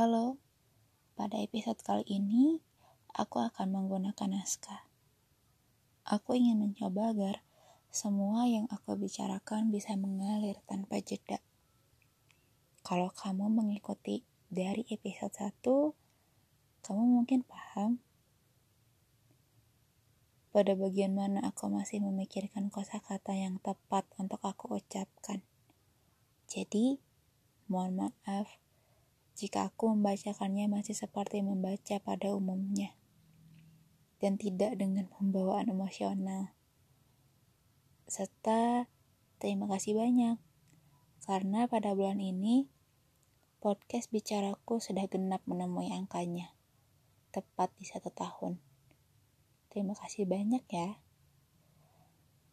Halo, pada episode kali ini aku akan menggunakan naskah. Aku ingin mencoba agar semua yang aku bicarakan bisa mengalir tanpa jeda. Kalau kamu mengikuti dari episode 1, kamu mungkin paham pada bagian mana aku masih memikirkan kosakata yang tepat untuk aku ucapkan. Jadi, mohon maaf jika aku membacakannya masih seperti membaca pada umumnya dan tidak dengan pembawaan emosional. Serta terima kasih banyak karena pada bulan ini podcast bicaraku sudah genap menemui angkanya tepat di satu tahun. Terima kasih banyak ya.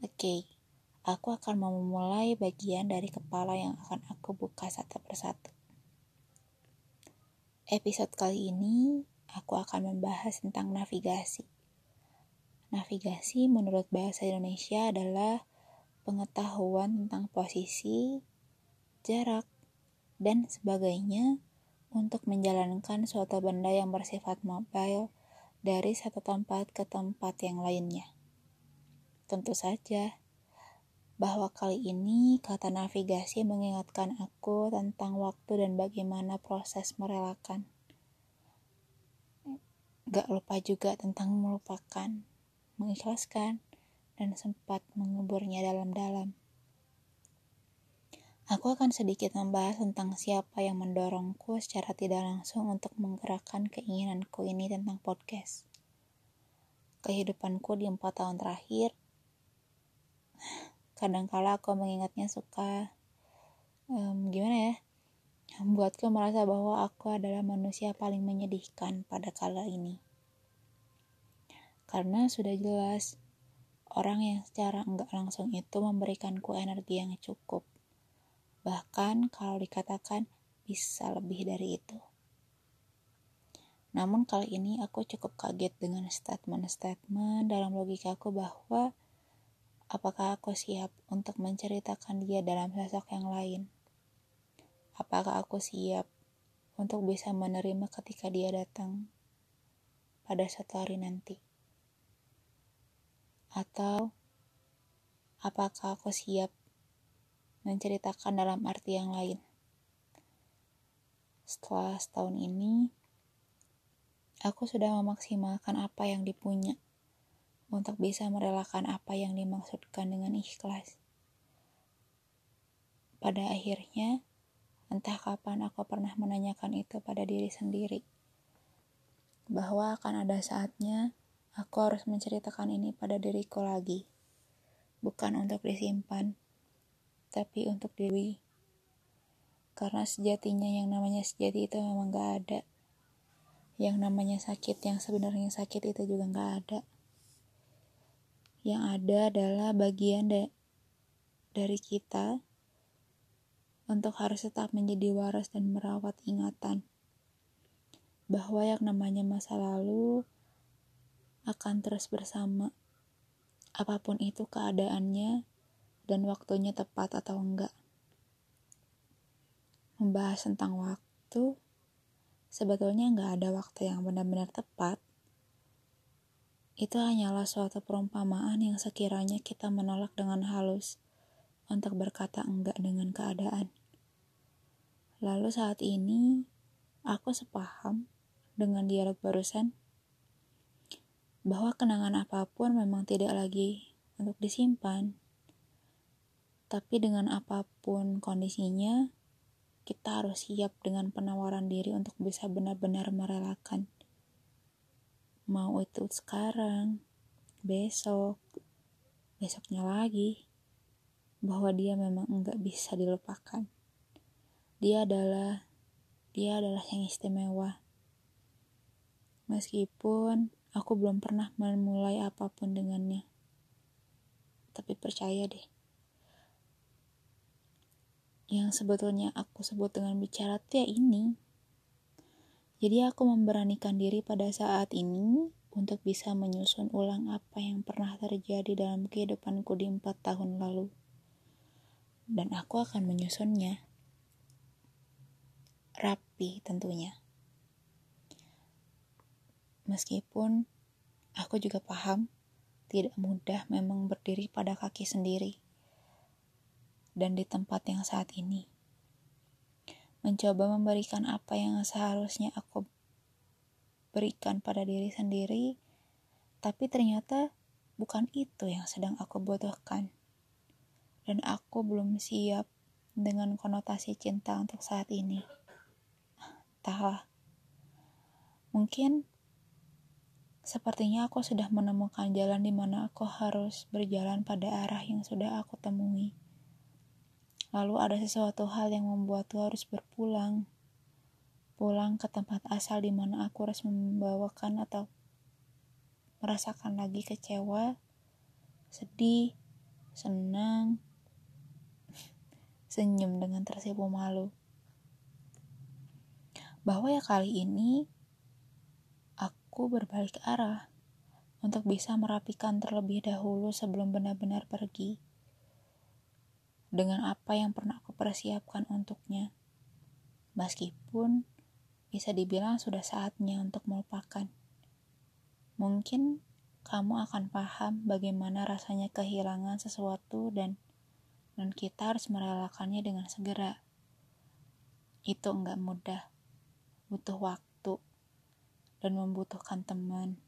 Oke, aku akan memulai bagian dari kepala yang akan aku buka satu persatu. Episode kali ini aku akan membahas tentang navigasi. Navigasi menurut bahasa Indonesia adalah pengetahuan tentang posisi, jarak, dan sebagainya untuk menjalankan suatu benda yang bersifat mobile dari satu tempat ke tempat yang lainnya. Tentu saja, bahwa kali ini kata navigasi mengingatkan aku tentang waktu dan bagaimana proses merelakan. Gak lupa juga tentang melupakan, mengikhlaskan, dan sempat menguburnya dalam-dalam. Aku akan sedikit membahas tentang siapa yang mendorongku secara tidak langsung untuk menggerakkan keinginanku ini tentang podcast. Kehidupanku di empat tahun terakhir kadangkala aku mengingatnya suka um, gimana ya membuatku merasa bahwa aku adalah manusia paling menyedihkan pada kala ini. Karena sudah jelas orang yang secara enggak langsung itu memberikanku energi yang cukup. Bahkan kalau dikatakan bisa lebih dari itu. Namun kali ini aku cukup kaget dengan statement-statement dalam logikaku bahwa Apakah aku siap untuk menceritakan dia dalam sosok yang lain? Apakah aku siap untuk bisa menerima ketika dia datang pada suatu hari nanti? Atau apakah aku siap menceritakan dalam arti yang lain? Setelah setahun ini, aku sudah memaksimalkan apa yang dipunya untuk bisa merelakan apa yang dimaksudkan dengan ikhlas. Pada akhirnya, entah kapan aku pernah menanyakan itu pada diri sendiri, bahwa akan ada saatnya aku harus menceritakan ini pada diriku lagi, bukan untuk disimpan, tapi untuk diri. Karena sejatinya yang namanya sejati itu memang gak ada. Yang namanya sakit yang sebenarnya sakit itu juga gak ada yang ada adalah bagian da dari kita untuk harus tetap menjadi waras dan merawat ingatan bahwa yang namanya masa lalu akan terus bersama apa pun itu keadaannya dan waktunya tepat atau enggak. Membahas tentang waktu sebetulnya enggak ada waktu yang benar-benar tepat itu hanyalah suatu perumpamaan yang sekiranya kita menolak dengan halus untuk berkata enggak dengan keadaan. Lalu saat ini, aku sepaham dengan dialog barusan bahwa kenangan apa pun memang tidak lagi untuk disimpan. Tapi dengan apa pun kondisinya, kita harus siap dengan penawaran diri untuk bisa benar-benar merelakan mau itu sekarang, besok, besoknya lagi, bahwa dia memang enggak bisa dilupakan. Dia adalah, dia adalah yang istimewa. Meskipun aku belum pernah memulai apa pun dengannya. Tapi percaya deh. Yang sebetulnya aku sebut dengan bicara tuh ya ini jadi aku memberanikan diri pada saat ini untuk bisa menyusun ulang apa yang pernah terjadi dalam kehidupanku di empat tahun lalu. Dan aku akan menyusunnya. Rapi tentunya. Meskipun aku juga paham tidak mudah memang berdiri pada kaki sendiri dan di tempat yang saat ini. Mencoba memberikan apa yang seharusnya aku berikan pada diri sendiri, tapi ternyata bukan itu yang sedang aku butuhkan. Dan aku belum siap dengan konotasi cinta untuk saat ini. Entahlah. Mungkin sepertinya aku sudah menemukan jalan di mana aku harus berjalan pada arah yang sudah aku temui. Lalu ada sesuatu hal yang membuatku harus berpulang. Pulang ke tempat asal di mana aku harus membawakan atau merasakan lagi kecewa, sedih, senang, senyum dengan tersipu malu. Bahwa ya kali ini aku berbalik arah untuk bisa merapikan terlebih dahulu sebelum benar-benar pergi dengan apa yang pernah aku persiapkan untuknya. Meskipun bisa dibilang sudah saatnya untuk melupakan. Mungkin kamu akan paham bagaimana rasanya kehilangan sesuatu dan dan kita harus merelakannya dengan segera. Itu enggak mudah, butuh waktu, dan membutuhkan teman.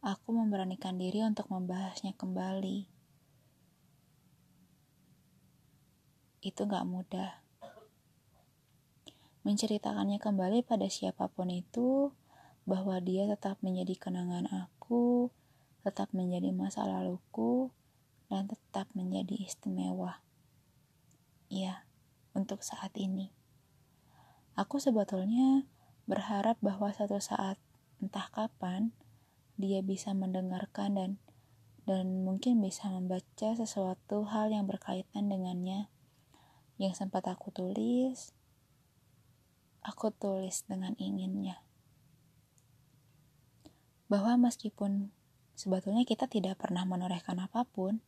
Aku memberanikan diri untuk membahasnya kembali. Itu enggak mudah. Menceritakannya kembali pada siapa pun itu, bahwa dia tetap menjadi kenangan aku, tetap menjadi masa laluku, dan tetap menjadi istimewa. Ya, untuk saat ini. Aku sebetulnya berharap bahwa suatu saat, entah kapan, dia bisa mendengarkan dan dan mungkin bisa membaca sesuatu hal yang berkaitan dengannya yang sempat aku tulis, aku tulis dengan inginnya. Bahwa meskipun sebetulnya kita tidak pernah menorehkan apa pun,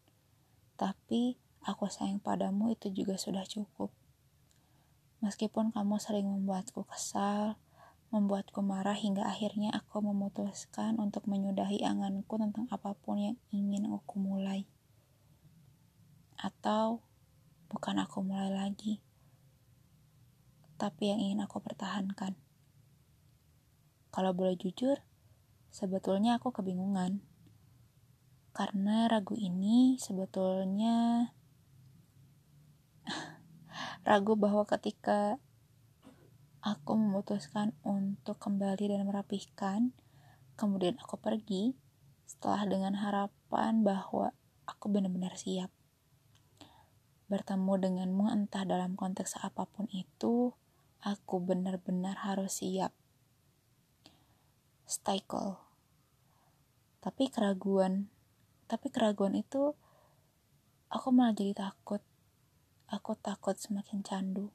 tapi aku sayang padamu itu juga sudah cukup. Meskipun kamu sering membuatku kesal, membuatku marah hingga akhirnya aku memutuskan untuk menyudahi anganku tentang apa pun yang ingin aku mulai. Atau bukan aku mulai lagi, tapi yang ingin aku pertahankan. Kalau boleh jujur, sebetulnya aku kebingungan karena ragu ini sebetulnya ragu bahwa ketika aku memutuskan untuk kembali dan merapihkan, kemudian aku pergi setelah dengan harapan bahwa aku benar-benar siap. Bertemu denganmu entah dalam konteks apa pun itu, aku benar-benar harus siap. Stikel. Tapi keraguan tapi keraguan itu aku malah jadi takut aku takut semakin candu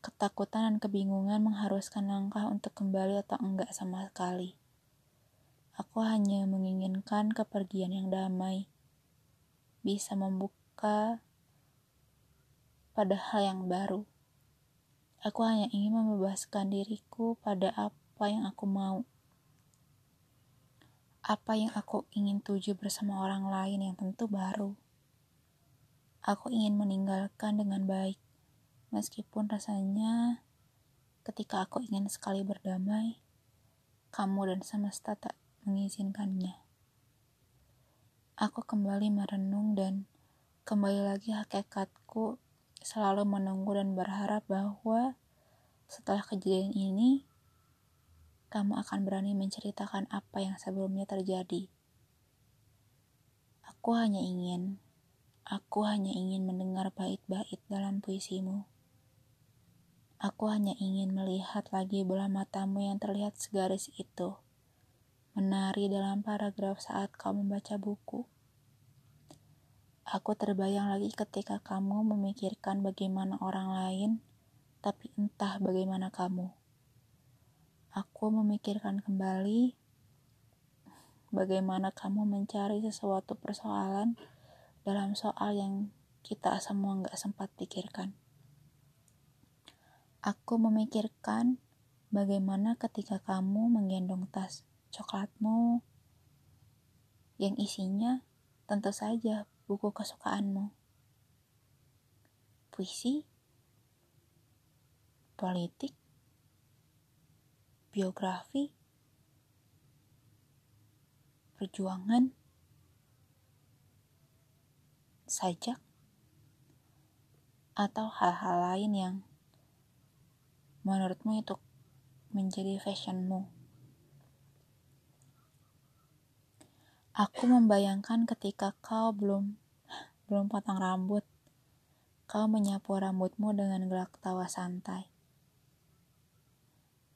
ketakutan dan kebingungan mengharuskan langkah untuk kembali atau enggak sama sekali aku hanya menginginkan kepergian yang damai bisa membuka pada hal yang baru aku hanya ingin membebaskan diriku pada apa yang aku mau apa yang aku ingin tuju bersama orang lain yang tentu baru. Aku ingin meninggalkan dengan baik, meskipun rasanya ketika aku ingin sekali berdamai, kamu dan semesta tak mengizinkannya. Aku kembali merenung dan kembali lagi hakikatku selalu menunggu dan berharap bahwa setelah kejadian ini, kamu akan berani menceritakan apa yang sebelumnya terjadi. Aku hanya ingin, aku hanya ingin mendengar bait-bait dalam puisimu. Aku hanya ingin melihat lagi bola matamu yang terlihat segaris itu, menari dalam paragraf saat kau membaca buku. Aku terbayang lagi ketika kamu memikirkan bagaimana orang lain, tapi entah bagaimana kamu aku memikirkan kembali bagaimana kamu mencari sesuatu persoalan dalam soal yang kita semua nggak sempat pikirkan. Aku memikirkan Bagaimana ketika kamu menggendong tas coklatmu yang isinya tentu saja buku kesukaanmu? Puisi, politik, biografi, perjuangan, sajak, atau hal-hal lain yang menurutmu itu menjadi fashionmu. Aku membayangkan ketika kau belum belum potong rambut, kau menyapu rambutmu dengan gelak tawa santai.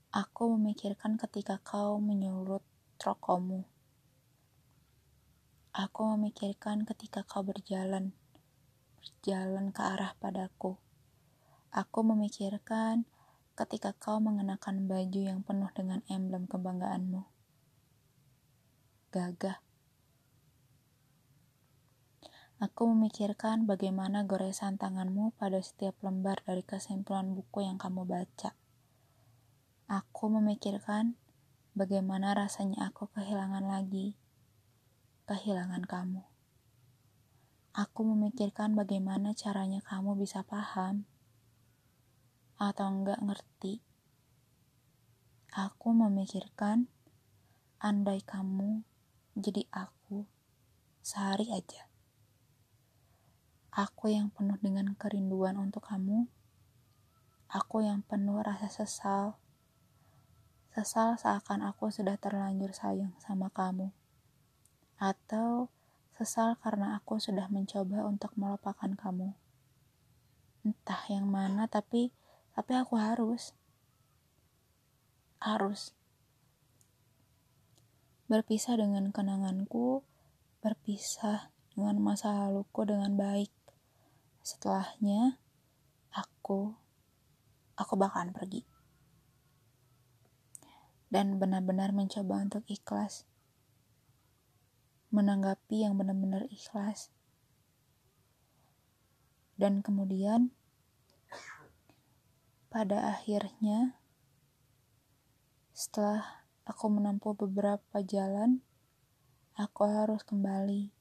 Aku memikirkan ketika kau menyurut trokomu. Aku memikirkan ketika kau berjalan, berjalan ke arah padaku. Aku memikirkan ketika kau mengenakan baju yang penuh dengan emblem kebanggaanmu. Gagah. Aku memikirkan bagaimana goresan tanganmu pada setiap lembar dari kesimpulan buku yang kamu baca. Aku memikirkan bagaimana rasanya aku kehilangan lagi, kehilangan kamu. Aku memikirkan bagaimana caranya kamu bisa paham atau enggak ngerti. Aku memikirkan andai kamu jadi aku sehari aja. Aku yang penuh dengan kerinduan untuk kamu. Aku yang penuh rasa sesal. Sesal seakan aku sudah terlanjur sayang sama kamu. Atau sesal karena aku sudah mencoba untuk melupakan kamu. Entah yang mana tapi tapi aku harus harus berpisah dengan kenanganku, berpisah dengan masa laluku dengan baik. Setelahnya, aku aku bakalan pergi. Dan benar-benar mencoba untuk ikhlas. Menanggapi yang benar-benar ikhlas. Dan kemudian pada akhirnya, setelah aku menempuh beberapa jalan, aku harus kembali.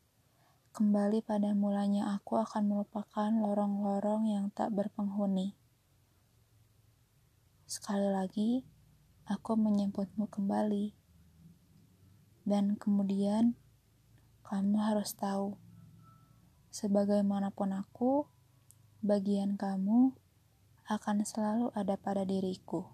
Kembali pada mulanya aku akan melupakan lorong-lorong yang tak berpenghuni. Sekali lagi, aku menyebutmu kembali. Dan kemudian, kamu harus tahu, sebagaimanapun aku, bagian kamu akan selalu ada pada diriku.